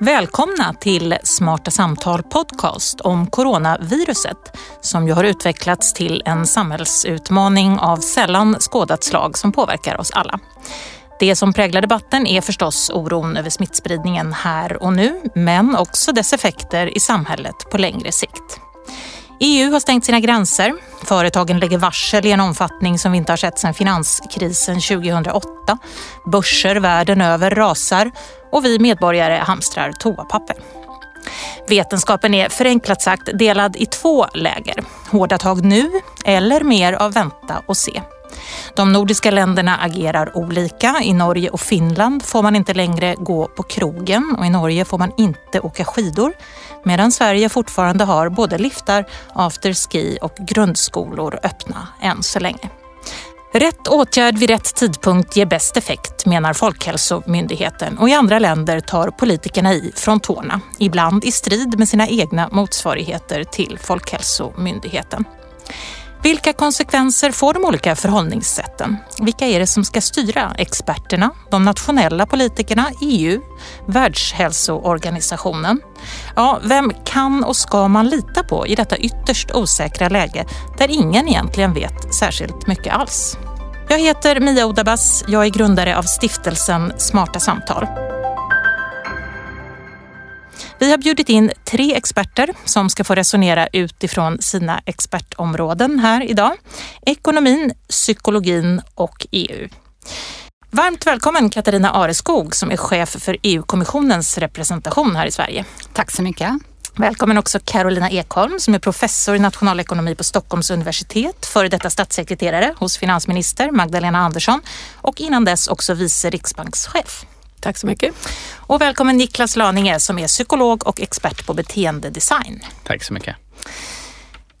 Välkomna till Smarta samtal podcast om coronaviruset som ju har utvecklats till en samhällsutmaning av sällan skådat slag som påverkar oss alla. Det som präglar debatten är förstås oron över smittspridningen här och nu men också dess effekter i samhället på längre sikt. EU har stängt sina gränser. Företagen lägger varsel i en omfattning som vi inte har sett sedan finanskrisen 2008. Börser världen över rasar och vi medborgare hamstrar toapapper. Vetenskapen är förenklat sagt delad i två läger. Hårda tag nu eller mer av vänta och se. De nordiska länderna agerar olika. I Norge och Finland får man inte längre gå på krogen och i Norge får man inte åka skidor medan Sverige fortfarande har både liftar, afterski och grundskolor öppna än så länge. Rätt åtgärd vid rätt tidpunkt ger bäst effekt, menar Folkhälsomyndigheten och i andra länder tar politikerna i från tårna, ibland i strid med sina egna motsvarigheter till Folkhälsomyndigheten. Vilka konsekvenser får de olika förhållningssätten? Vilka är det som ska styra? Experterna, de nationella politikerna, EU, Världshälsoorganisationen? Ja, vem kan och ska man lita på i detta ytterst osäkra läge där ingen egentligen vet särskilt mycket alls? Jag heter Mia Odabas. Jag är grundare av stiftelsen Smarta Samtal. Vi har bjudit in tre experter som ska få resonera utifrån sina expertområden här idag. Ekonomin, psykologin och EU. Varmt välkommen Katarina Areskog som är chef för EU-kommissionens representation här i Sverige. Tack så mycket. Välkommen också Carolina Ekholm som är professor i nationalekonomi på Stockholms universitet, före detta statssekreterare hos finansminister Magdalena Andersson och innan dess också vice riksbankschef. Tack så mycket. Och välkommen Niklas Laninge som är psykolog och expert på beteendedesign. Tack så mycket.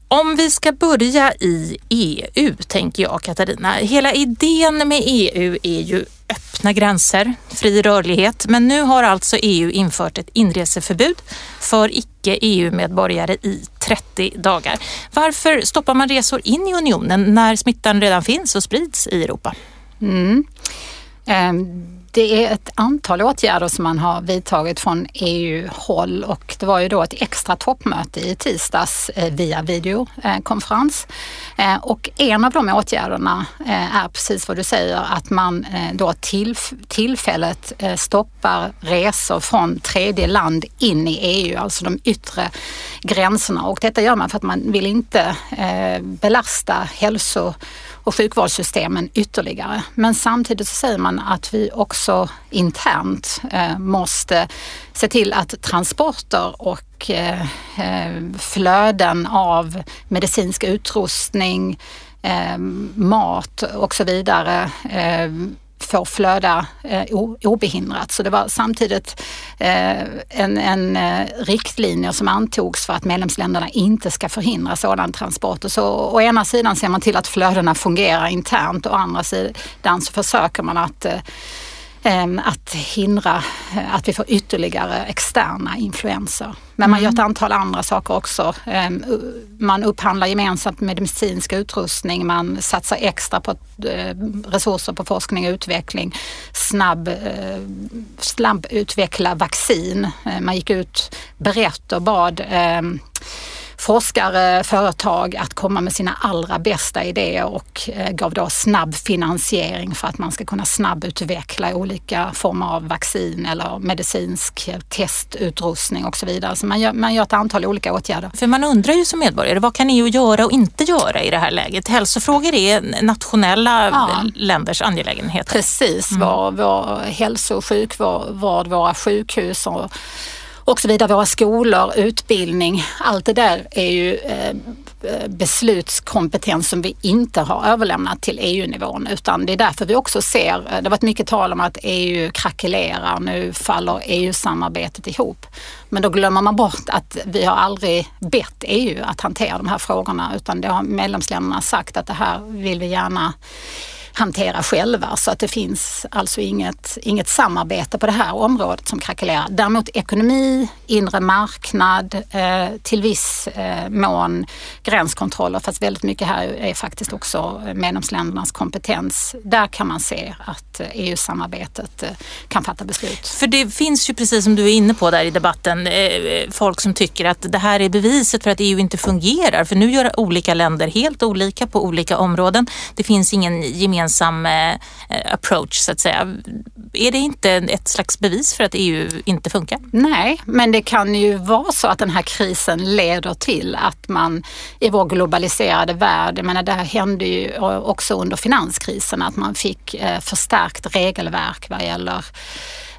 Om vi ska börja i EU, tänker jag Katarina. Hela idén med EU är ju öppna gränser, fri rörlighet, men nu har alltså EU infört ett inreseförbud för icke-EU-medborgare i 30 dagar. Varför stoppar man resor in i unionen när smittan redan finns och sprids i Europa? Mm. Um det är ett antal åtgärder som man har vidtagit från EU-håll och det var ju då ett extra toppmöte i tisdags eh, via videokonferens. Eh, och en av de åtgärderna eh, är precis vad du säger att man då tillfället stoppar resor från tredje land in i EU, alltså de yttre gränserna. Och detta gör man för att man vill inte belasta hälso och sjukvårdssystemen ytterligare. Men samtidigt så säger man att vi också internt eh, måste se till att transporter och eh, eh flöden av medicinsk utrustning, eh, mat och så vidare eh, får flöda eh, obehindrat. Så det var samtidigt eh, en, en eh, riktlinje som antogs för att medlemsländerna inte ska förhindra sådan transport. Så å ena sidan ser man till att flödena fungerar internt och å andra sidan så försöker man att eh, att hindra eh, att vi får ytterligare externa influenser. Men man gör ett mm. antal andra saker också. Ehm, man upphandlar gemensamt medicinsk utrustning, man satsar extra på eh, resurser på forskning och utveckling, snabb, eh, snabb utveckla vaccin. Man gick ut brett och bad ehm, forskare, företag att komma med sina allra bästa idéer och eh, gav då snabb finansiering för att man ska kunna snabbutveckla olika former av vaccin eller medicinsk testutrustning och så vidare. Så man gör, man gör ett antal olika åtgärder. För man undrar ju som medborgare, vad kan EU göra och inte göra i det här läget? Hälsofrågor är nationella ja. länders angelägenheter. Precis, mm. vår, vår hälso och sjukvård, våra sjukhus och och så vidare, våra skolor, utbildning, allt det där är ju eh, eh, beslutskompetens som vi inte har överlämnat till EU-nivån utan det är därför vi också ser, eh, det har varit mycket tal om att EU krackelerar, nu faller EU-samarbetet ihop. Men då glömmer man bort att vi har aldrig bett EU att hantera de här frågorna. Utan det har medlemsländerna sagt att det här vill vi gärna hantera själva så att det finns alltså inget, inget samarbete på det här området som krackelerar. Däremot ekonomi, inre marknad, eh, till viss eh, mån gränskontroller fast väldigt mycket här är faktiskt också medlemsländernas kompetens. Där kan man se att eh, e EU-samarbetet kan fatta beslut. För det finns ju precis som du är inne på där i debatten folk som tycker att det här är beviset för att EU inte fungerar för nu gör olika länder helt olika på olika områden. Det finns ingen gemensam gemensam eh, eh, approach så att säga. Är det inte ett slags bevis för att EU inte funkar? Nej, men det kan ju vara så att den här krisen leder till att man i vår globaliserade värld, jag menar det här hände ju också under finanskrisen, att man fick eh, förstärkt regelverk vad gäller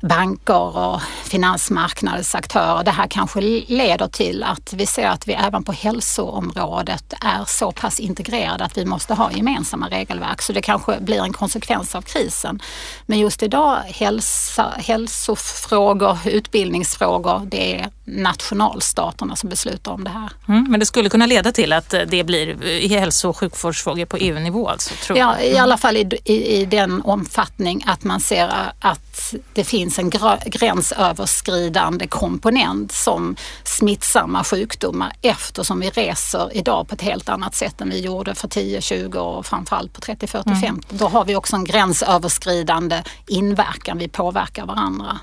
banker och finansmarknadens aktörer. Det här kanske leder till att vi ser att vi även på hälsoområdet är så pass integrerade att vi måste ha gemensamma regelverk. Så det kanske blir en konsekvens av krisen. Men just idag, hälsa, hälsofrågor, utbildningsfrågor, det är nationalstaterna som beslutar om det här. Mm, men det skulle kunna leda till att det blir hälso och sjukvårdsfrågor på EU-nivå alltså? Tror ja, i alla fall i, i, i den omfattning att man ser att det finns finns en gränsöverskridande komponent som smittsamma sjukdomar eftersom vi reser idag på ett helt annat sätt än vi gjorde för 10, 20 och framförallt på 30, 40, mm. 50. Då har vi också en gränsöverskridande inverkan, vi påverkar varandra.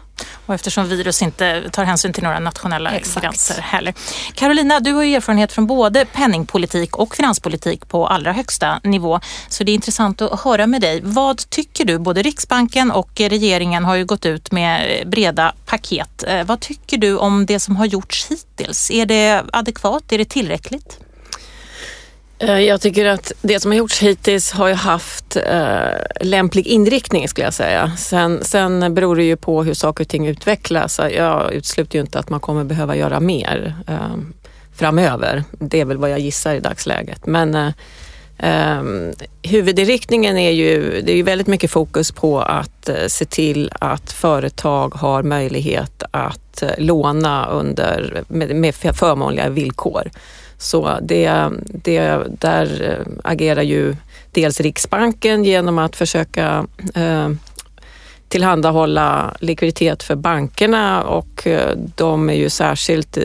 Och eftersom virus inte tar hänsyn till några nationella Exakt. gränser heller. Carolina, du har ju erfarenhet från både penningpolitik och finanspolitik på allra högsta nivå. Så det är intressant att höra med dig. Vad tycker du? Både Riksbanken och regeringen har ju gått ut med breda paket. Eh, vad tycker du om det som har gjorts hittills? Är det adekvat? Är det tillräckligt? Eh, jag tycker att det som har gjorts hittills har ju haft eh, lämplig inriktning skulle jag säga. Sen, sen beror det ju på hur saker och ting utvecklas. Jag utesluter ju inte att man kommer behöva göra mer eh, framöver. Det är väl vad jag gissar i dagsläget. Men eh, eh, huvudinriktningen är ju, det är ju väldigt mycket fokus på att eh, se till att företag har möjlighet att eh, låna under, med, med förmånliga villkor. Så det, det, där eh, agerar ju dels Riksbanken genom att försöka eh, tillhandahålla likviditet för bankerna och eh, de är ju särskilt eh,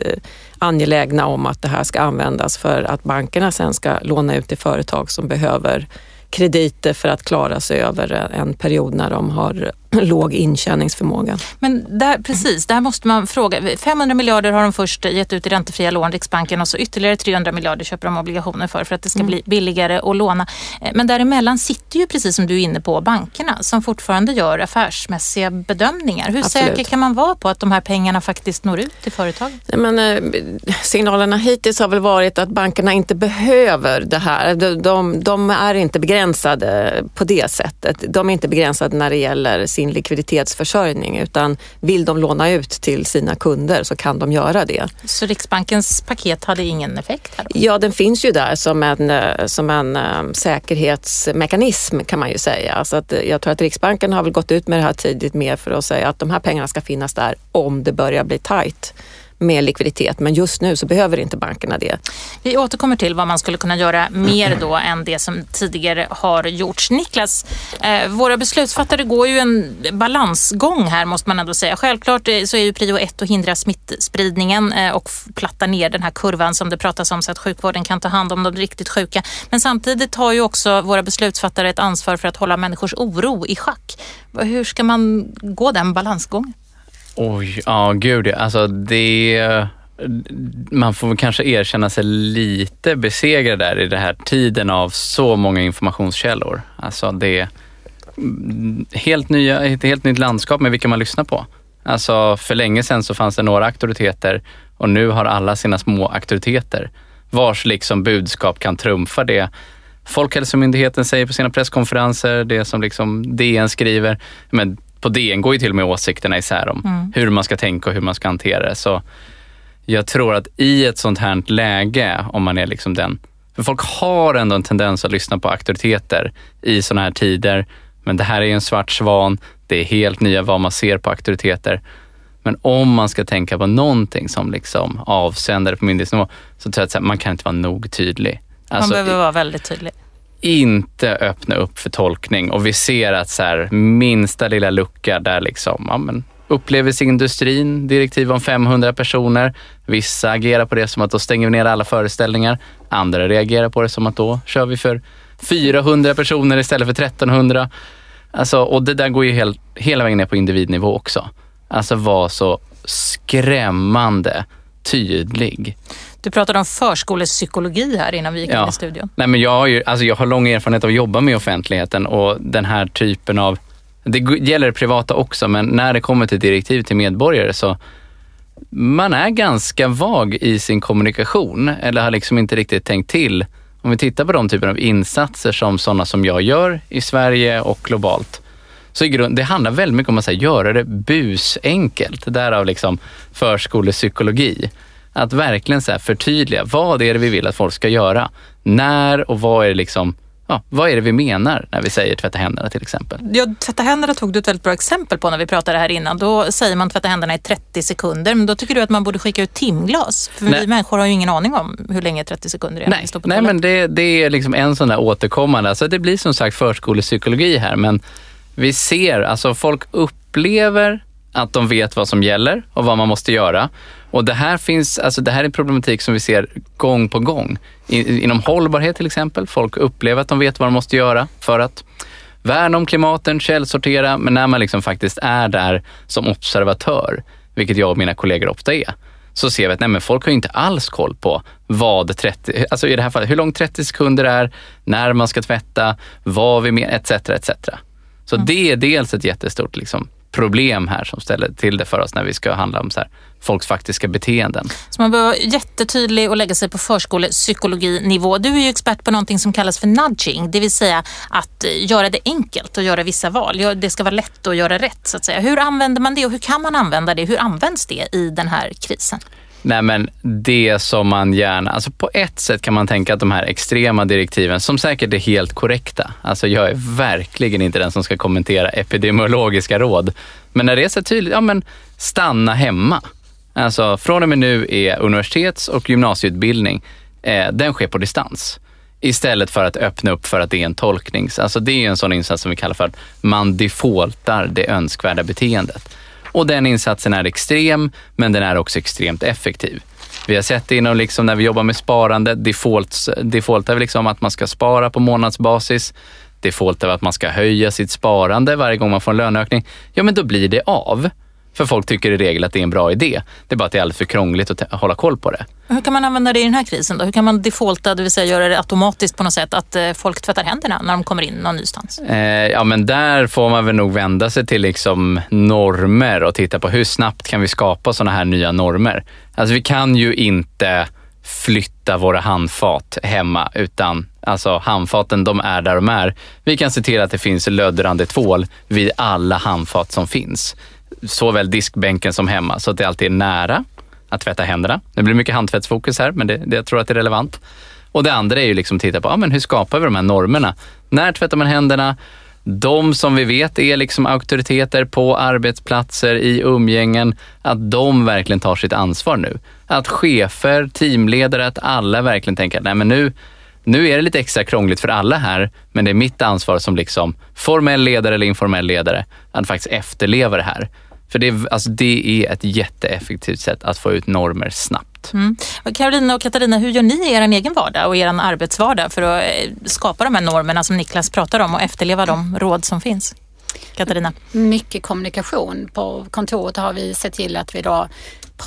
angelägna om att det här ska användas för att bankerna sen ska låna ut till företag som behöver krediter för att klara sig över en period när de har låg intjäningsförmåga. Men där, precis, där måste man fråga. 500 miljarder har de först gett ut i räntefria lån, Riksbanken, och så ytterligare 300 miljarder köper de obligationer för, för att det ska mm. bli billigare att låna. Eh, men däremellan sitter ju, precis som du är inne på, bankerna som fortfarande gör affärsmässiga bedömningar. Hur Absolut. säker kan man vara på att de här pengarna faktiskt når ut till företagen? Men, eh, signalerna hittills har väl varit att bankerna inte behöver det här. De, de, de är inte begränsade på det sättet. De är inte begränsade när det gäller sin likviditetsförsörjning utan vill de låna ut till sina kunder så kan de göra det. Så Riksbankens paket hade ingen effekt? Här Ja, den finns ju där som en, eh, som en um, säkerhetsmekanism kan man ju säga. Så att jag tror att Riksbanken har väl gått ut med det här tidigt mer för att säga att de här pengarna ska finnas där om det börjar bli tajt med likviditet. Men just nu så behöver inte bankerna det. Vi återkommer till vad man skulle kunna göra mer då än det som tidigare har gjorts. Niklas, eh, våra beslutsfattare går ju en balansgång här måste man ändå säga. Självklart eh, så är ju prio ett att hindra smittspridningen eh, och platta ner den här kurvan som det pratas om så att sjukvården kan ta hand om de riktigt sjuka. Men samtidigt har ju också våra beslutsfattare ett ansvar för att hålla människors oro i schack. Hur ska man gå den balansgången? Oj, ja gud Alltså det... Man får kanske erkänna sig lite besegrad där i den här tiden av så många informationskällor. Alltså det är mm, helt nya, ett helt nytt landskap med vilka man lyssnar på. Alltså för länge sedan så fanns det några auktoriteter och nu har alla sina små auktoriteter vars liksom budskap kan trumfa det Folkhälsomyndigheten säger på sina presskonferenser, det som liksom DN skriver. Men på DN går ju till och med åsikterna isär om mm. hur man ska tänka och hur man ska hantera det. Så jag tror att i ett sånt här läge, om man är liksom den... För folk har ändå en tendens att lyssna på auktoriteter i såna här tider. Men det här är en svart svan. Det är helt nya vad man ser på auktoriteter. Men om man ska tänka på någonting som liksom avsändare på myndighetsnivå så tror jag att man kan inte vara nog tydlig. Alltså, man behöver vara väldigt tydlig inte öppna upp för tolkning och vi ser att så här, minsta lilla lucka där liksom, ja, men upplevelseindustrin, direktiv om 500 personer. Vissa agerar på det som att då stänger vi ner alla föreställningar. Andra reagerar på det som att då kör vi för 400 personer istället för 1300. Alltså, och det där går ju hel, hela vägen ner på individnivå också. Alltså var så skrämmande tydlig. Du pratade om förskolepsykologi här innan vi gick ja. in i studion. Nej, men jag, har ju, alltså jag har lång erfarenhet av att jobba med offentligheten och den här typen av, det gäller det privata också, men när det kommer till direktiv till medborgare så man är ganska vag i sin kommunikation eller har liksom inte riktigt tänkt till. Om vi tittar på de typer av insatser som sådana som jag gör i Sverige och globalt, så i grund, det handlar väldigt mycket om att här, göra det busenkelt. Därav liksom förskolepsykologi. Att verkligen så här, förtydliga vad är det vi vill att folk ska göra? När och vad är det liksom Ja, vad är det vi menar när vi säger tvätta händerna till exempel? Ja, tvätta händerna tog du ett väldigt bra exempel på när vi pratade här innan. Då säger man tvätta händerna i 30 sekunder, men då tycker du att man borde skicka ut timglas? För Nej. vi människor har ju ingen aning om hur länge 30 sekunder är. Nej, Nej men det, det, är liksom en sån där återkommande, alltså det blir som sagt förskolepsykologi här, men vi ser, alltså folk upplever att de vet vad som gäller och vad man måste göra. Och det här, finns, alltså det här är en problematik som vi ser gång på gång. inom hållbarhet till exempel, folk upplever att de vet vad de måste göra för att värna om klimaten, källsortera, men när man liksom faktiskt är där som observatör, vilket jag och mina kollegor ofta är, så ser vi att nej, men folk har inte alls koll på vad 30, alltså i det här fallet, hur långt 30 sekunder är, när man ska tvätta, vad vi menar, etc. etc. Så mm. det är dels ett jättestort liksom, problem här som ställer till det för oss när vi ska handla om så här, folks faktiska beteenden. Så man behöver vara jättetydlig och lägga sig på förskolepsykologinivå. Du är ju expert på någonting som kallas för nudging, det vill säga att göra det enkelt och göra vissa val. Det ska vara lätt att göra rätt så att säga. Hur använder man det och hur kan man använda det? Hur används det i den här krisen? Nej men det som man gärna, alltså på ett sätt kan man tänka att de här extrema direktiven, som säkert är helt korrekta, alltså jag är verkligen inte den som ska kommentera epidemiologiska råd, men när det är så tydligt, ja men stanna hemma. Alltså från och med nu är universitets och gymnasieutbildning, eh, den sker på distans. Istället för att öppna upp för att det är en tolknings... Alltså det är en sån insats som vi kallar för att man defaultar det önskvärda beteendet. Och den insatsen är extrem, men den är också extremt effektiv. Vi har sett det inom liksom när vi jobbar med sparande, defaults, default är liksom att man ska spara på månadsbasis. Default är att man ska höja sitt sparande varje gång man får en löneökning. Ja, men då blir det av. För folk tycker i regel att det är en bra idé. Det är bara att det är alldeles för krångligt att hålla koll på det. Hur kan man använda det i den här krisen då? Hur kan man defaulta, det vill säga göra det automatiskt på något sätt, att eh, folk tvättar händerna när de kommer in någon nystans? Eh, ja, men där får man väl nog vända sig till liksom normer och titta på hur snabbt kan vi skapa sådana här nya normer? Alltså vi kan ju inte flytta våra handfat hemma, utan alltså handfaten, de är där de är. Vi kan se till att det finns löddrande tvål vid alla handfat som finns såväl diskbänken som hemma, så att det alltid är nära att tvätta händerna. Det blir mycket handtvättsfokus här, men det, det, jag tror att det är relevant. Och det andra är ju liksom att titta på, ja, men hur skapar vi de här normerna? När tvättar man händerna? De som vi vet är liksom auktoriteter på arbetsplatser, i umgängen, att de verkligen tar sitt ansvar nu. Att chefer, teamledare, att alla verkligen tänker att nej men nu, nu är det lite extra krångligt för alla här, men det är mitt ansvar som liksom formell ledare eller informell ledare att faktiskt efterleva det här. För det, alltså det är ett jätteeffektivt sätt att få ut normer snabbt. Mm. Karolina och Katarina, hur gör ni i er egen vardag och er arbetsvardag för att eh, skapa de här normerna som Niklas pratar om och efterleva de råd som finns? Katarina? Mycket kommunikation. På kontoret har vi sett till att vi då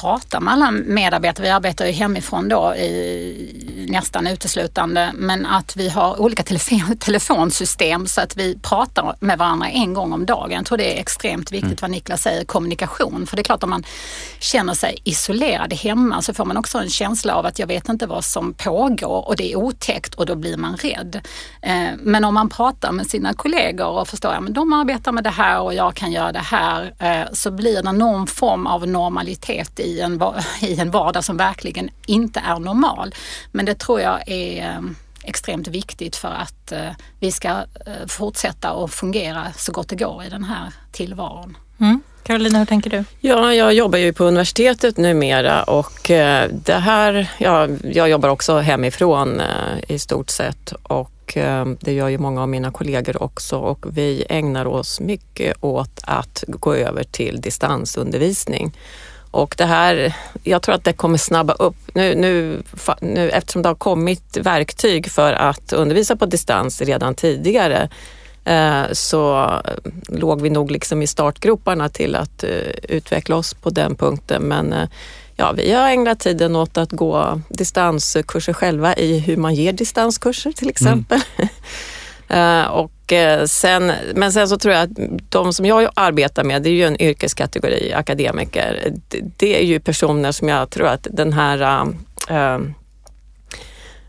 prata med alla medarbetare. Vi arbetar ju hemifrån då i, nästan uteslutande men att vi har olika telefon, telefonsystem så att vi pratar med varandra en gång om dagen. Jag tror det är extremt viktigt mm. vad Niklas säger, kommunikation. För det är klart om man känner sig isolerad hemma så får man också en känsla av att jag vet inte vad som pågår och det är otäckt och då blir man rädd. Eh, men om man pratar med sina kollegor och förstår att de arbetar med det här och jag kan göra det här eh, så blir det någon form av normalitet i en, i en vardag som verkligen inte är normal. Men det tror jag är eh, extremt viktigt för att eh, vi ska eh, fortsätta att fungera så gott det går i den här tillvaron. Mm. Carolina, hur tänker du? Ja, jag jobbar ju på universitetet numera och det här, ja, jag jobbar också hemifrån i stort sett och och eh, det gör ju många av mina kollegor också och vi ägnar oss mycket åt att gå över till distansundervisning. Och det här, jag tror att det kommer snabba upp. Nu, nu, nu, eftersom det har kommit verktyg för att undervisa på distans redan tidigare eh, så låg vi nog liksom i startgroparna till att eh, utveckla oss på den punkten. Men eh, ja, vi har ägnat tiden åt att gå distanskurser själva i hur man ger distanskurser till exempel. Mm. och Eh, sen, men sen så tror jag att de som jag arbetar med, det är ju en yrkeskategori, akademiker. Det är ju personer som jag tror att den här äh,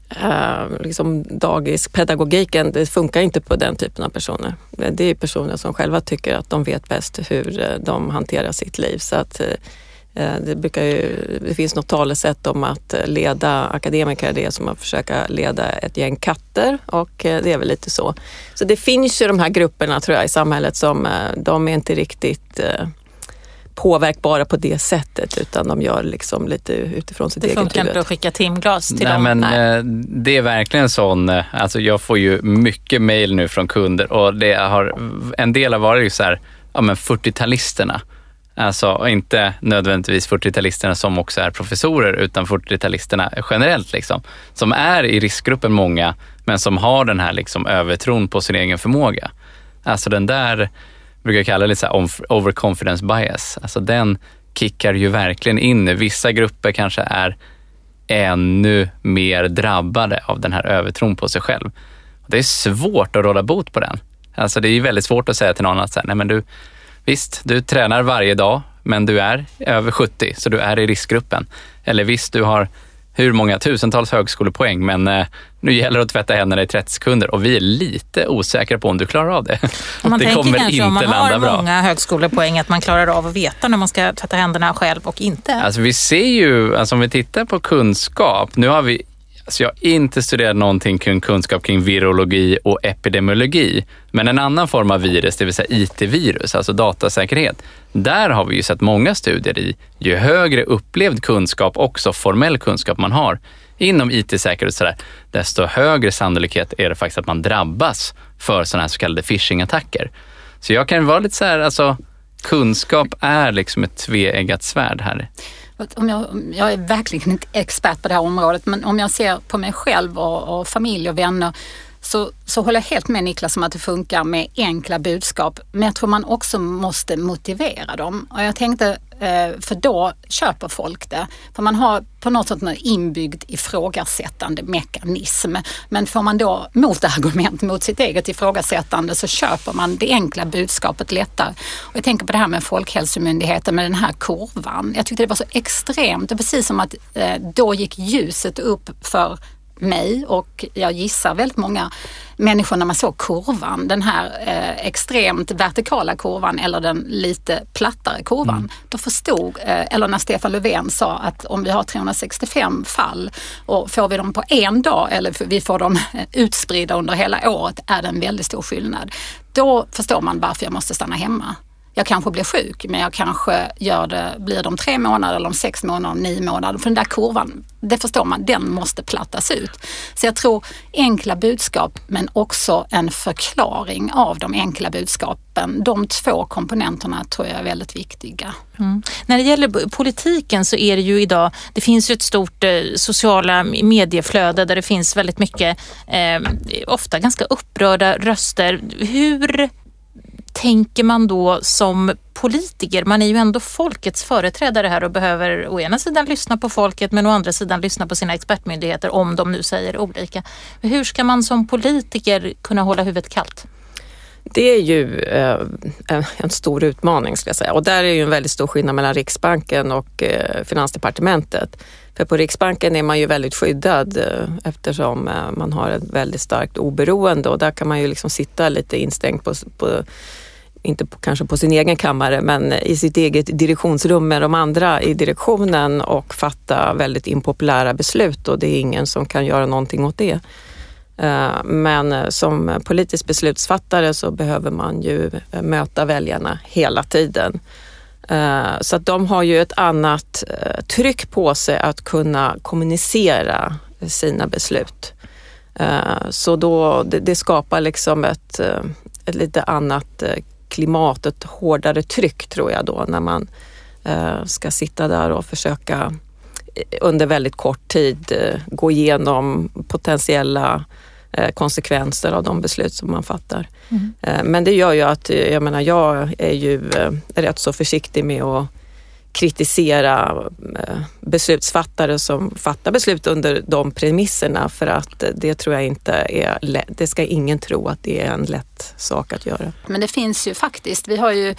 äh, liksom dagispedagogiken, det funkar inte på den typen av personer. Det är personer som själva tycker att de vet bäst hur de hanterar sitt liv. Så att det, brukar ju, det finns något talesätt om att leda akademiker, det är som att försöka leda ett gäng katter och eh, det är väl lite så. Så det finns ju de här grupperna tror jag i samhället som eh, de är inte riktigt påverkbara på det sättet utan de gör liksom lite utifrån sitt det eget huvud. Det funkar inte att skicka timglas till Nej, dem? Men, Nej, det är verkligen sån, alltså jag får ju mycket mail nu från kunder och det har, en del har varit så här, ja men 40-talisterna Alltså inte nödvändigtvis 40-talisterna som också är professorer, utan 40-talisterna generellt, liksom, som är i riskgruppen många, men som har den här liksom övertron på sin egen förmåga. Alltså den där, brukar jag kalla det så overconfidence bias, alltså den kickar ju verkligen in. Vissa grupper kanske är ännu mer drabbade av den här övertron på sig själv. Det är svårt att råda bot på den. Alltså det är väldigt svårt att säga till någon att säga, nej men du, Visst, du tränar varje dag, men du är över 70, så du är i riskgruppen. Eller visst, du har hur många tusentals högskolepoäng, men eh, nu gäller det att tvätta händerna i 30 sekunder och vi är lite osäkra på om du klarar av det. Man det tänker kommer inte om man har bra. många högskolepoäng att man klarar av att veta när man ska tvätta händerna själv och inte. Alltså vi ser ju, alltså om vi tittar på kunskap, nu har vi Alltså jag har inte studerat någonting kring kunskap kring virologi och epidemiologi. Men en annan form av virus, det vill säga IT-virus, alltså datasäkerhet. Där har vi ju sett många studier i ju högre upplevd kunskap, också formell kunskap man har inom IT-säkerhet, och sådär, desto högre sannolikhet är det faktiskt att man drabbas för sådana här så kallade phishing-attacker. Så jag kan vara lite så här, alltså kunskap är liksom ett tveeggat svärd här. Om jag, jag är verkligen inte expert på det här området men om jag ser på mig själv och, och familj och vänner så, så håller jag helt med Niklas om att det funkar med enkla budskap. Men jag tror man också måste motivera dem. Och jag tänkte, Eh, för då köper folk det. För man har på något sätt en inbyggd ifrågasättande mekanism. Men får man då motargument mot sitt eget ifrågasättande så köper man det enkla budskapet lättare. Och jag tänker på det här med Folkhälsomyndigheten med den här kurvan. Jag tyckte det var så extremt. Det är precis som att eh, då gick ljuset upp för mig och jag gissar väldigt många människor när man såg kurvan, den här eh, extremt vertikala kurvan eller den lite plattare kurvan. Mm. Då förstod, eh, eller när Stefan Löfven sa att om vi har 365 fall och får vi dem på en dag eller vi får dem utspridda under hela året är det en väldigt stor skillnad. Då förstår man varför jag måste stanna hemma jag kanske blir sjuk men jag kanske gör det, blir det om tre månader eller om sex månader, om nio månader. För den där kurvan, det förstår man, den måste plattas ut. Så jag tror enkla budskap men också en förklaring av de enkla budskapen. De två komponenterna tror jag är väldigt viktiga. Mm. När det gäller politiken så är det ju idag, det finns ju ett stort eh, sociala medieflöde där det finns väldigt mycket, eh, ofta ganska upprörda röster. Hur tänker man då som politiker? Man är ju ändå folkets företrädare här och behöver å ena sidan lyssna på folket men å andra sidan lyssna på sina expertmyndigheter om de nu säger olika. Hur ska man som politiker kunna hålla huvudet kallt? Det är ju eh, en stor utmaning ska jag säga och där är ju en väldigt stor skillnad mellan Riksbanken och eh, Finansdepartementet. För på Riksbanken är man ju väldigt skyddad eh, eftersom man har ett väldigt starkt oberoende och där kan man ju liksom sitta lite instängd på, på inte på, kanske på sin egen kammare, men i sitt eget direktionsrum med de andra i direktionen och fatta väldigt impopulära beslut och det är ingen som kan göra någonting åt det. Eh, men eh, som politisk beslutsfattare så behöver man ju eh, möta väljarna hela tiden. Så att de har ju ett annat tryck på sig att kunna kommunicera sina beslut. Så då, det, skapar liksom ett, ett lite annat eh, klimat, ett hårdare tryck tror jag då när man ska sitta där och försöka under väldigt kort tid gå igenom potentiella konsekvenser av de beslut som man fattar. Mm. Men det gör ju att, jag menar jag är ju rätt så försiktig med att kritisera eh, beslutsfattare som fattar beslut under de premisserna för att eh, det tror jag inte är lätt. Det ska ingen tro att det är en lätt sak att göra. Men det finns ju faktiskt, vi har ju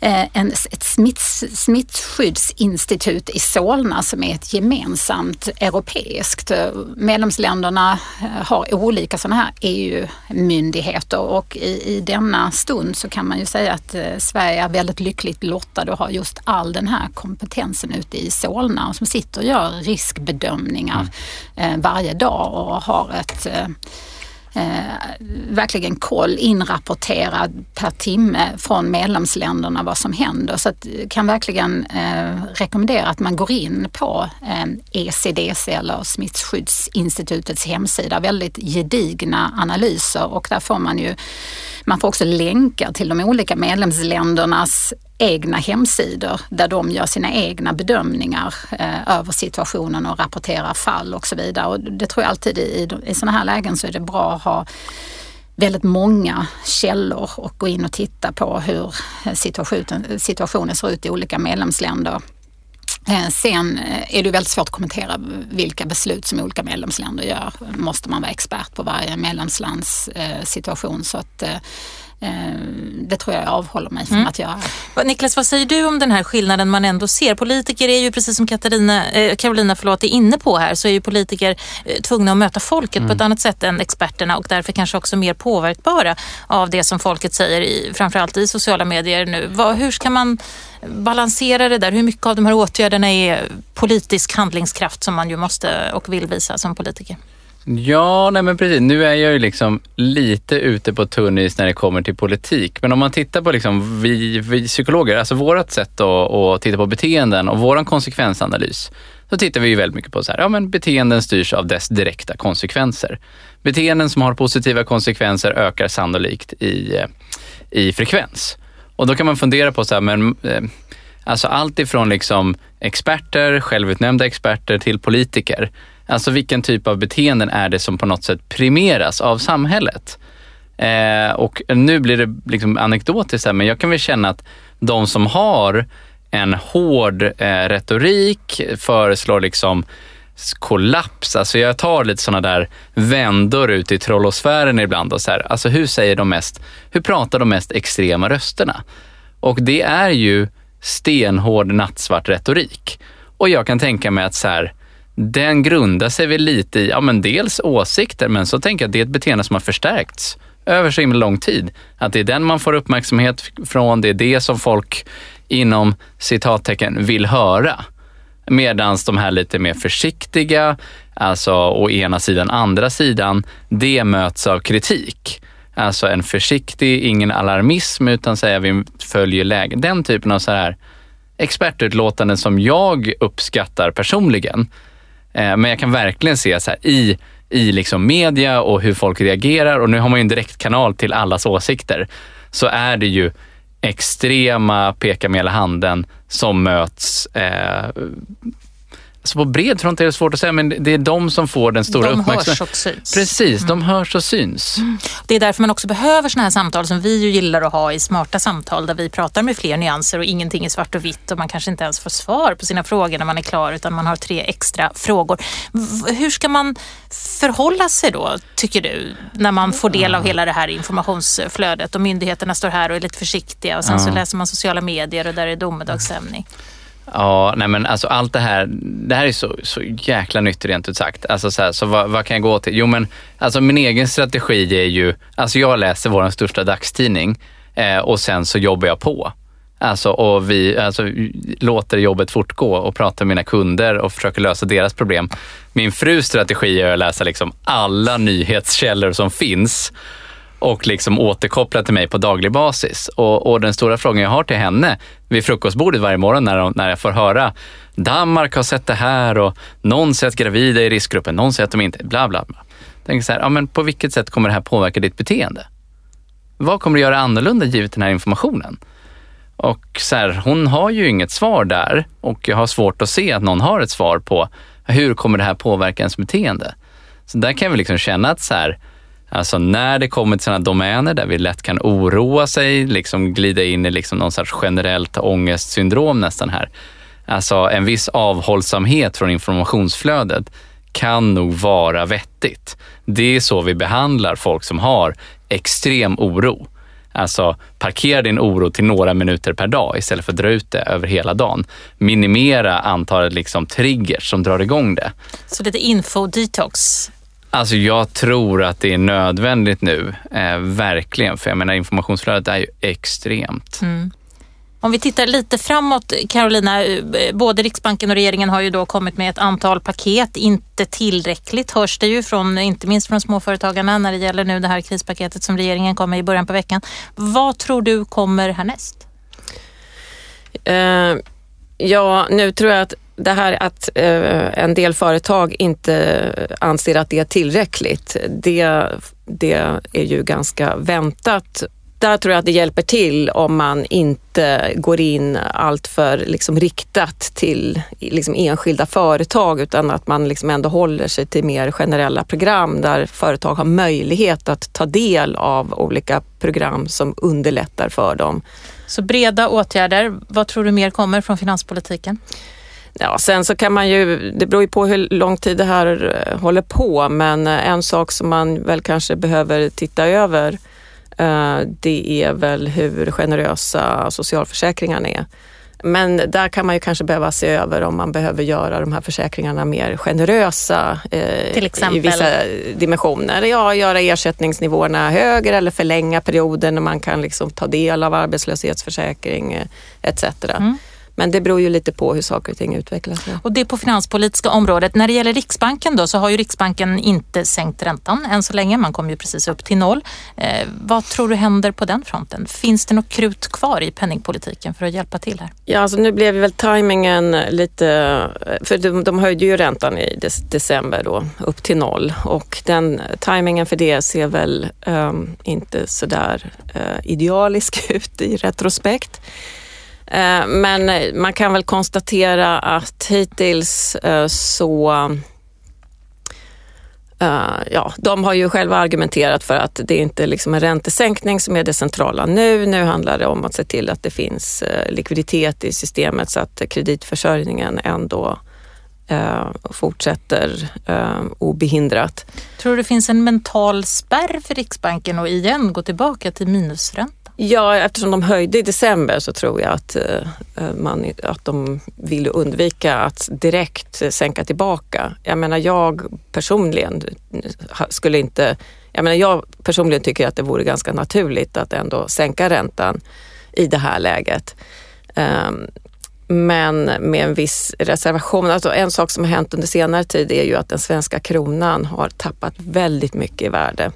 en, ett smitts, smittskyddsinstitut i Solna som är ett gemensamt europeiskt. Medlemsländerna eh, har olika sådana här EU-myndigheter och i, i denna stund så kan man ju säga att eh, Sverige är väldigt lyckligt lottade och har just all den här kompetensen ute i Solna som sitter och gör riskbedömningar mm. varje dag och har ett eh, verkligen koll, inrapporterad per timme från medlemsländerna vad som händer. Så att, eh, kan verkligen eh, rekommendera att man går in på eh, ECDC eller Smittskyddsinstitutets hemsida. Väldigt gedigna analyser och där får man ju, man får också länkar till de olika medlemsländernas egna hemsidor där de gör sina egna bedömningar eh, över situationen och rapporterar fall och så vidare. Och det tror jag alltid i, i sådana här lägen så är det bra att ha väldigt många källor och gå in och titta på hur situationen, situationen ser ut i olika medlemsländer. Eh, sen eh, är det väldigt svårt att kommentera vilka beslut som olika medlemsländer gör. måste man vara expert på varje medlemslands eh, situation. Så att det tror jag jag avhåller mig från mm. att göra. Niklas, vad säger du om den här skillnaden man ändå ser? Politiker är ju precis som Katarina, eh, Carolina förlåt, är inne på här så är ju politiker eh, tvungna att möta folket mm. på ett annat sätt än experterna och därför kanske också mer påverkbara av det som folket säger, i, framförallt i sociala medier nu. Vad, hur ska man balansera det där? Hur mycket av de här åtgärderna är politisk handlingskraft som man ju måste och vill visa som politiker? Ja, nej men precis. Nu är jag ju liksom lite ute på tunn is när det kommer till politik. Men om man tittar på liksom vi, vi psykologer, alltså vårt sätt att, att titta på beteenden och vår konsekvensanalys, så tittar vi ju väldigt mycket på så här, ja men beteenden styrs av dess direkta konsekvenser. Beteenden som har positiva konsekvenser ökar sannolikt i, eh, i frekvens. Och då kan man fundera på så här, men eh, alltså allt ifrån liksom experter, självutnämnda experter till politiker Alltså vilken typ av beteenden är det som på något sätt primeras av samhället? Eh, och nu blir det liksom anekdotiskt här, men jag kan väl känna att de som har en hård eh, retorik föreslår liksom kollaps. Alltså jag tar lite sådana där vändor ut i trollosfären ibland och så här, alltså hur säger de mest, hur pratar de mest extrema rösterna? Och det är ju stenhård nattsvart retorik. Och jag kan tänka mig att så här, den grundar sig väl lite i, ja men dels åsikter, men så tänker jag att det är ett beteende som har förstärkts över så himla lång tid. Att det är den man får uppmärksamhet från, det är det som folk inom citattecken vill höra. Medan de här lite mer försiktiga, alltså å ena sidan, andra sidan, det möts av kritik. Alltså en försiktig, ingen alarmism, utan säga vi följer läget. Den typen av så här expertutlåtanden som jag uppskattar personligen. Eh, men jag kan verkligen se så här, i, i liksom media och hur folk reagerar och nu har man ju en direktkanal till allas åsikter. Så är det ju extrema peka med hela handen som möts eh, Alltså på bred front är det svårt att säga, men det är de som får den stora de uppmärksamheten. De hörs och syns. Precis, mm. de hörs och syns. Mm. Det är därför man också behöver såna här samtal som vi ju gillar att ha i smarta samtal där vi pratar med fler nyanser och ingenting är svart och vitt och man kanske inte ens får svar på sina frågor när man är klar utan man har tre extra frågor. Hur ska man förhålla sig då, tycker du, när man får del av hela det här informationsflödet och myndigheterna står här och är lite försiktiga och sen så läser man sociala medier och där är domedagsstämning? Ja, nej men alltså allt det här, det här är så, så jäkla nytt rent ut sagt. Alltså så, här, så vad, vad, kan jag gå till? Jo men alltså min egen strategi är ju, alltså jag läser vår största dagstidning eh, och sen så jobbar jag på. Alltså, och vi alltså, låter jobbet fortgå och pratar med mina kunder och försöker lösa deras problem. Min frus strategi är att läsa liksom alla nyhetskällor som finns och liksom återkoppla till mig på daglig basis. Och, och, den stora frågan jag har till henne vid frukostbordet varje morgon när, de, när jag får höra Danmark har sett det här och någon sett gravida i riskgruppen, någon säger att de inte, bla bla bla. Tänker så här, ja, men på vilket sätt kommer det här påverka ditt beteende? Vad kommer du göra annorlunda givet den här informationen? Och så här, hon har ju inget svar där och jag har svårt att se att någon har ett svar på hur kommer det här påverka ens beteende? Så där kan vi liksom känna att så här, alltså när det kommer till sådana domäner där vi lätt kan oroa sig, liksom glida in i liksom någon sorts generellt ångestsyndrom nästan här. Alltså en viss avhållsamhet från informationsflödet kan nog vara vettigt. Det är så vi behandlar folk som har extrem oro. Alltså parkera din oro till några minuter per dag istället för att dra ut det över hela dagen. Minimera antalet liksom triggers som drar igång det. Så lite info-detox? Alltså jag tror att det är nödvändigt nu, eh, verkligen. För jag menar informationsflödet är ju extremt. Mm. Om vi tittar lite framåt Carolina, eh, både Riksbanken och regeringen har ju då kommit med ett antal paket. Inte tillräckligt hörs det ju från, inte minst från småföretagarna när det gäller nu det här krispaketet som regeringen kom med i början på veckan. Vad tror du kommer härnäst? Uh, ja, nu tror jag att det här att eh, en del företag inte anser att det är tillräckligt, det, det är ju ganska väntat där tror jag att det hjälper till om man inte går in alltför liksom riktat till liksom enskilda företag utan att man liksom ändå håller sig till mer generella program där företag har möjlighet att ta del av olika program som underlättar för dem. Så breda åtgärder. Vad tror du mer kommer från finanspolitiken? Ja, sen så kan man ju, det beror ju på hur lång tid det här eh, håller på, men eh, en sak som man väl kanske behöver titta över Eh, det är väl hur generösa socialförsäkringarna är. Men där kan man ju kanske behöva se över om man behöver göra de här försäkringarna mer generösa eh, i vissa dimensioner. Ja, göra ersättningsnivåerna högre eller förlänga perioden när man kan liksom ta del av arbetslöshetsförsäkring etc. Mm. Men det beror ju lite på hur saker och ting utvecklas. Och det på finanspolitiska området. När det gäller Riksbanken då så har ju Riksbanken inte sänkt räntan än så länge. Man kom ju precis upp till noll. Eh, vad tror du händer på den fronten? Finns det något krut kvar i penningpolitiken för att hjälpa till här? Ja, alltså nu blev väl tajmingen lite... För de, de höjde ju räntan i december då upp till noll och den tajmingen för det ser väl um, inte sådär uh, idealisk ut i retrospekt. Eh, men eh, man kan väl konstatera att hittills eh, så ja, de har ju själva argumenterat för att det inte är liksom en räntesänkning som är det centrala nu. Nu handlar det om att se till att det finns likviditet i systemet så att kreditförsörjningen ändå uh, fortsätter obehindrat. Tror du det finns en mental spärr för Riksbanken att igen gå tillbaka till minusränta? Ja, eftersom de höjde i december så tror jag att, eh, man, att de vill undvika att direkt sänka tillbaka. Jag menar, jag personligen skulle inte... Jag menar, jag personligen tycker att det vore ganska naturligt att ändå sänka räntan i det här läget. Men med en viss reservation. Alltså en sak som har hänt under senare tid är ju att den svenska kronan har tappat väldigt mycket i värde.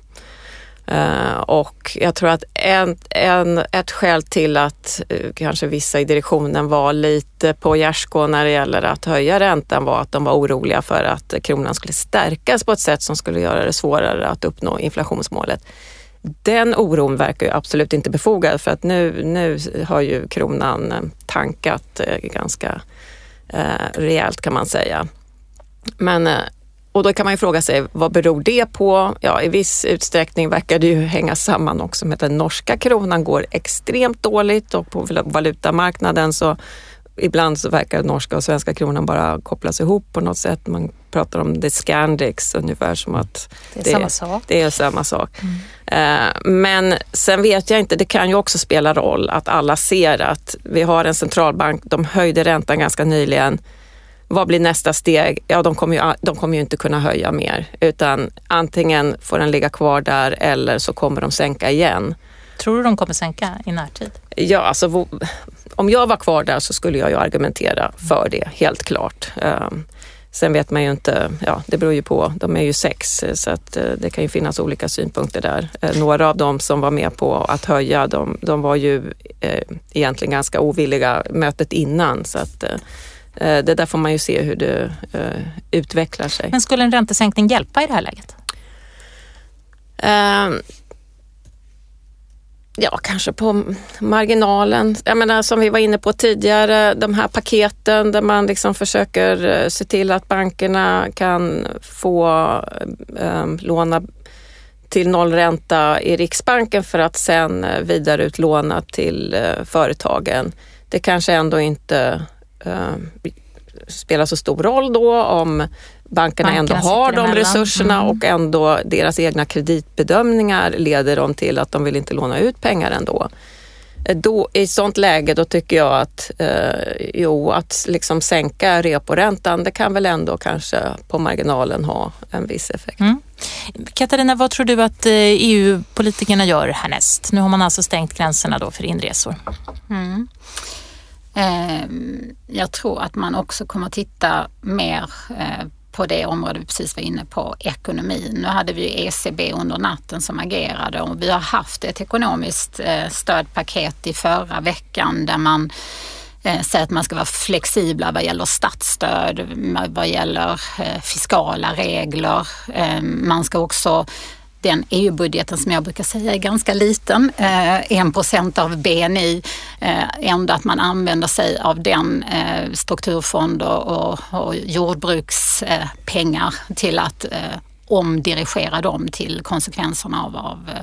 Uh, och jag tror att en, en, ett skäl till att uh, kanske vissa i direktionen var lite på gärdsgården när det gäller att höja räntan var att de var oroliga för att kronan skulle stärkas på ett sätt som skulle göra det svårare att uppnå inflationsmålet. Den oron verkar ju absolut inte befogad för att nu, nu har ju kronan eh, tankat eh, ganska eh, rejält kan man säga. Men och då kan man ju fråga sig, vad beror det på? Ja, i viss utsträckning verkar det ju hänga samman också med att den norska kronan går extremt dåligt och på valutamarknaden så ibland så verkar norska och svenska kronan bara kopplas ihop på något sätt. Man pratar om the Scandics ungefär som att det är det, samma sak. Det är samma sak. Mm. Uh, men sen vet jag inte, det kan ju också spela roll att alla ser att vi har en centralbank, de höjde räntan ganska nyligen vad blir nästa steg? Ja, de kommer, ju, de kommer ju inte kunna höja mer, utan antingen får den ligga kvar där eller så kommer de sänka igen. Tror du de kommer sänka i närtid? Ja, alltså om jag var kvar där så skulle jag ju argumentera för det, helt klart. Sen vet man ju inte, ja det beror ju på, de är ju sex så att uh, det kan ju finnas olika synpunkter där. Uh, några av dem som var med på att höja, de, de var ju uh, egentligen ganska ovilliga mötet innan så att Eh, det där får man ju se hur det eh, utvecklar sig. Men skulle en räntesänkning hjälpa i det här läget? Ja, kanske på marginalen. Jag menar som vi var inne på tidigare, de här paketen där man liksom försöker eh, se till att bankerna kan få eh, låna till nollränta i Riksbanken för att sen eh, vidareutlåna till eh, företagen. Det kanske ändå inte eh, spelar så stor roll då om bankerna, ändå har de resurserna mm. och ändå deras egna kreditbedömningar leder dem till att de vill inte låna ut pengar ändå. Eh, då, I sånt läge då tycker jag att, eh, jo, att liksom sänka reporäntan, det kan väl ändå kanske på marginalen ha en viss effekt. Mm. Katarina, vad tror du att EU-politikerna gör härnäst? Nu har man alltså stängt gränserna då för inresor. Mm. Ehm, jag tror att man också kommer titta mer eh, på det område vi precis var inne på, ekonomin. Nu hade vi ju ECB under natten som agerade och vi har haft ett ekonomiskt eh, stödpaket i förra veckan där man eh, säger att man ska vara flexibla vad gäller statsstöd, vad gäller fiskala regler. Ehm, man ska också den EU-budgeten som jag brukar säga är ganska liten, eh, en procent av BNI, eh, ändå att man använder sig av den eh, strukturfonder och, och jordbrukspengar till att eh, omdirigera dem till konsekvenserna av, av eh,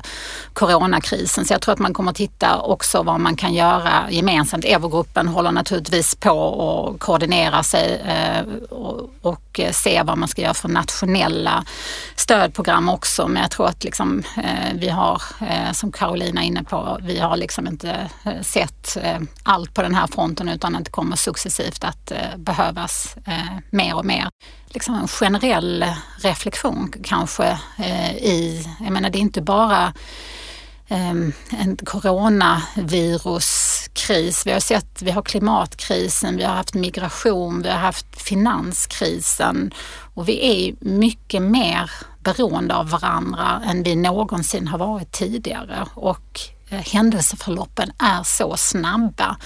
coronakrisen. Så jag tror att man kommer att titta också vad man kan göra gemensamt. Eurogruppen håller naturligtvis på och koordinera sig eh, och, och eh, se vad man ska göra för nationella stödprogram också. Men jag tror att liksom, vi har, som Carolina är inne på, vi har liksom inte sett allt på den här fronten utan att det kommer successivt att behövas mer och mer liksom en generell reflektion kanske eh, i, jag menar det är inte bara eh, en coronaviruskris. Vi har sett, vi har klimatkrisen, vi har haft migration, vi har haft finanskrisen och vi är mycket mer beroende av varandra än vi någonsin har varit tidigare och eh, händelseförloppen är så snabba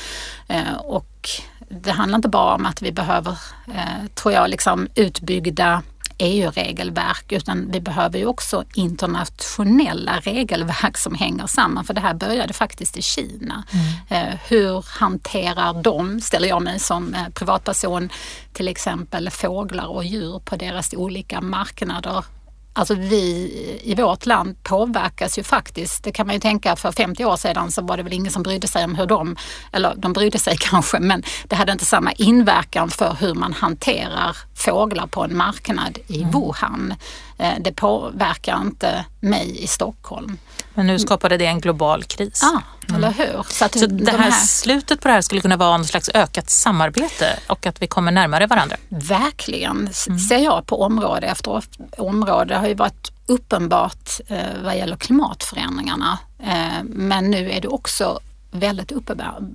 eh, och det handlar inte bara om att vi behöver, eh, tror jag, liksom utbyggda EU-regelverk utan vi behöver ju också internationella regelverk som hänger samman för det här började faktiskt i Kina. Mm. Eh, hur hanterar de, ställer jag mig som eh, privatperson, till exempel fåglar och djur på deras olika marknader Alltså vi i vårt land påverkas ju faktiskt, det kan man ju tänka för 50 år sedan så var det väl ingen som brydde sig om hur de, eller de brydde sig kanske men det hade inte samma inverkan för hur man hanterar fåglar på en marknad i mm. Wuhan. Eh, det påverkar inte mig i Stockholm. Men nu skapade det en global kris. Ja, mm. eller hur? Så, att Så det här, här, slutet på det här skulle kunna vara något slags ökat samarbete och att vi kommer närmare varandra? Verkligen, mm. ser jag på område efter område. Det har ju varit uppenbart eh, vad gäller klimatförändringarna. Eh, men nu är det också väldigt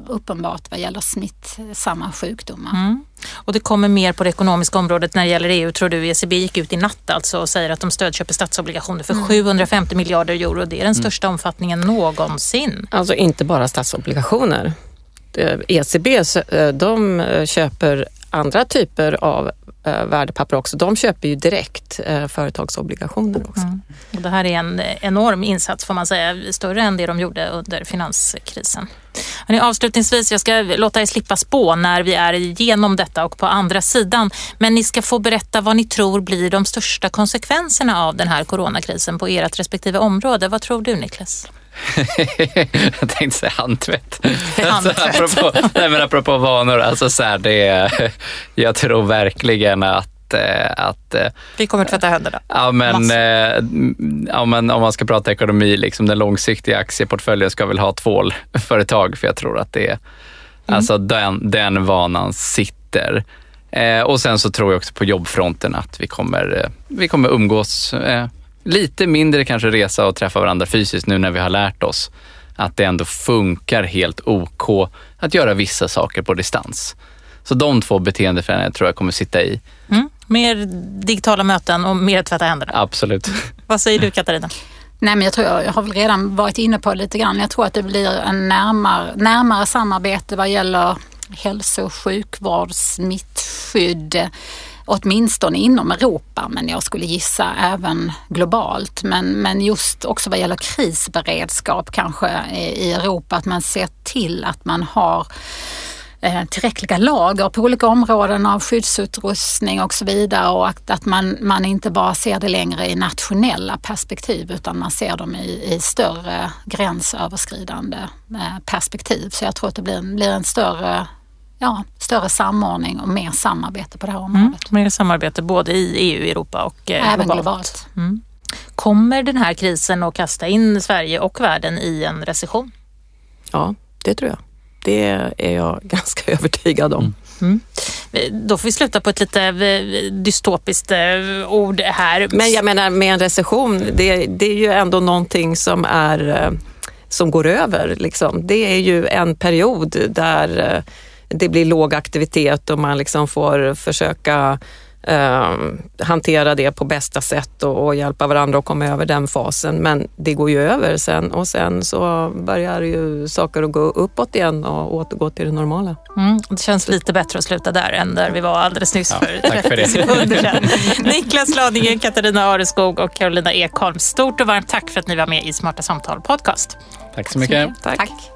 uppenbart vad gäller smittsamma sjukdomar. Mm. Och det kommer mer på det ekonomiska området när det gäller EU tror du? ECB gick ut i natt alltså och säger att de stödköper statsobligationer för mm. 750 miljarder euro. Det är den mm. största mm. omfattningen någonsin. Alltså inte bara statsobligationer. ECB eh, de eh, köper andra typer av eh, Eh, värdepapper också. De köper ju direkt eh, företagsobligationer också. Mm. Och det här är en enorm insats får man säga, större än det de gjorde under finanskrisen. Hörrni, avslutningsvis, jag ska låta er slippa spå när vi är igenom detta och på andra sidan. Men ni ska få berätta vad ni tror blir de största konsekvenserna av den här coronakrisen på ert respektive område. Vad tror du Niklas? jag tänkte säga handtvätt. handtvätt. Alltså, apropå, nej, men apropå vanor, alltså så här, det, jag tror verkligen att eh, att... Eh, Vi kommer att tvätta händerna. Ja, men, eh, ja, men om man ska prata ekonomi, liksom den långsiktiga aktieportföljen ska väl ha tvålföretag, för jag tror att det är, mm. alltså den, den vanan sitter. Eh, och sen så tror jag också på jobbfronten att vi kommer, vi kommer umgås eh, lite mindre kanske resa och träffa varandra fysiskt nu när vi har lärt oss att det ändå funkar helt OK att göra vissa saker på distans. Så de två beteendeförändringarna tror jag kommer sitta i. Mm. Mer digitala möten och mer tvätta händerna. Absolut. Vad säger du Katarina? Nej men jag tror jag har väl redan varit inne på det lite grann. Jag tror att det blir en närmare, närmare samarbete vad gäller hälso och sjukvård, smittskydd, åtminstone inom Europa, men jag skulle gissa även globalt. Men, men just också vad gäller krisberedskap kanske i Europa, att man ser till att man har eh, tillräckliga lager på olika områden av skyddsutrustning och så vidare och att, att man, man inte bara ser det längre i nationella perspektiv utan man ser dem i, i större gränsöverskridande eh, perspektiv. Så jag tror att det blir, blir en större ja, större samordning och mer samarbete på det här mm, området. Mm, mer samarbete både i EU, Europa och eh, Även globalt. globalt. Mm. Kommer den här krisen att kasta in Sverige och världen i en recession? Ja, det tror jag. Det är jag ganska övertygad om. Mm. Då får vi sluta på ett lite eh, dystopiskt eh, ord här. Men jag menar med en recession, det, det är ju ändå någonting som är eh, som går över. Liksom. Det är ju en period där det blir låg aktivitet och man liksom får försöka eh, hantera det på bästa sätt och, och, hjälpa varandra att komma över den fasen. Men det går ju över sen och sen så börjar ju saker att gå uppåt igen och återgå till det normala. Mm, det känns lite bättre att sluta där än där vi var alldeles nyss ja, för 30 för sekunder sedan. Niklas Ladingen, Katarina Areskog och Carolina Ekholm, stort och varmt tack för att ni var med i Smarta Samtal Podcast. Tack så mycket. Tack. tack.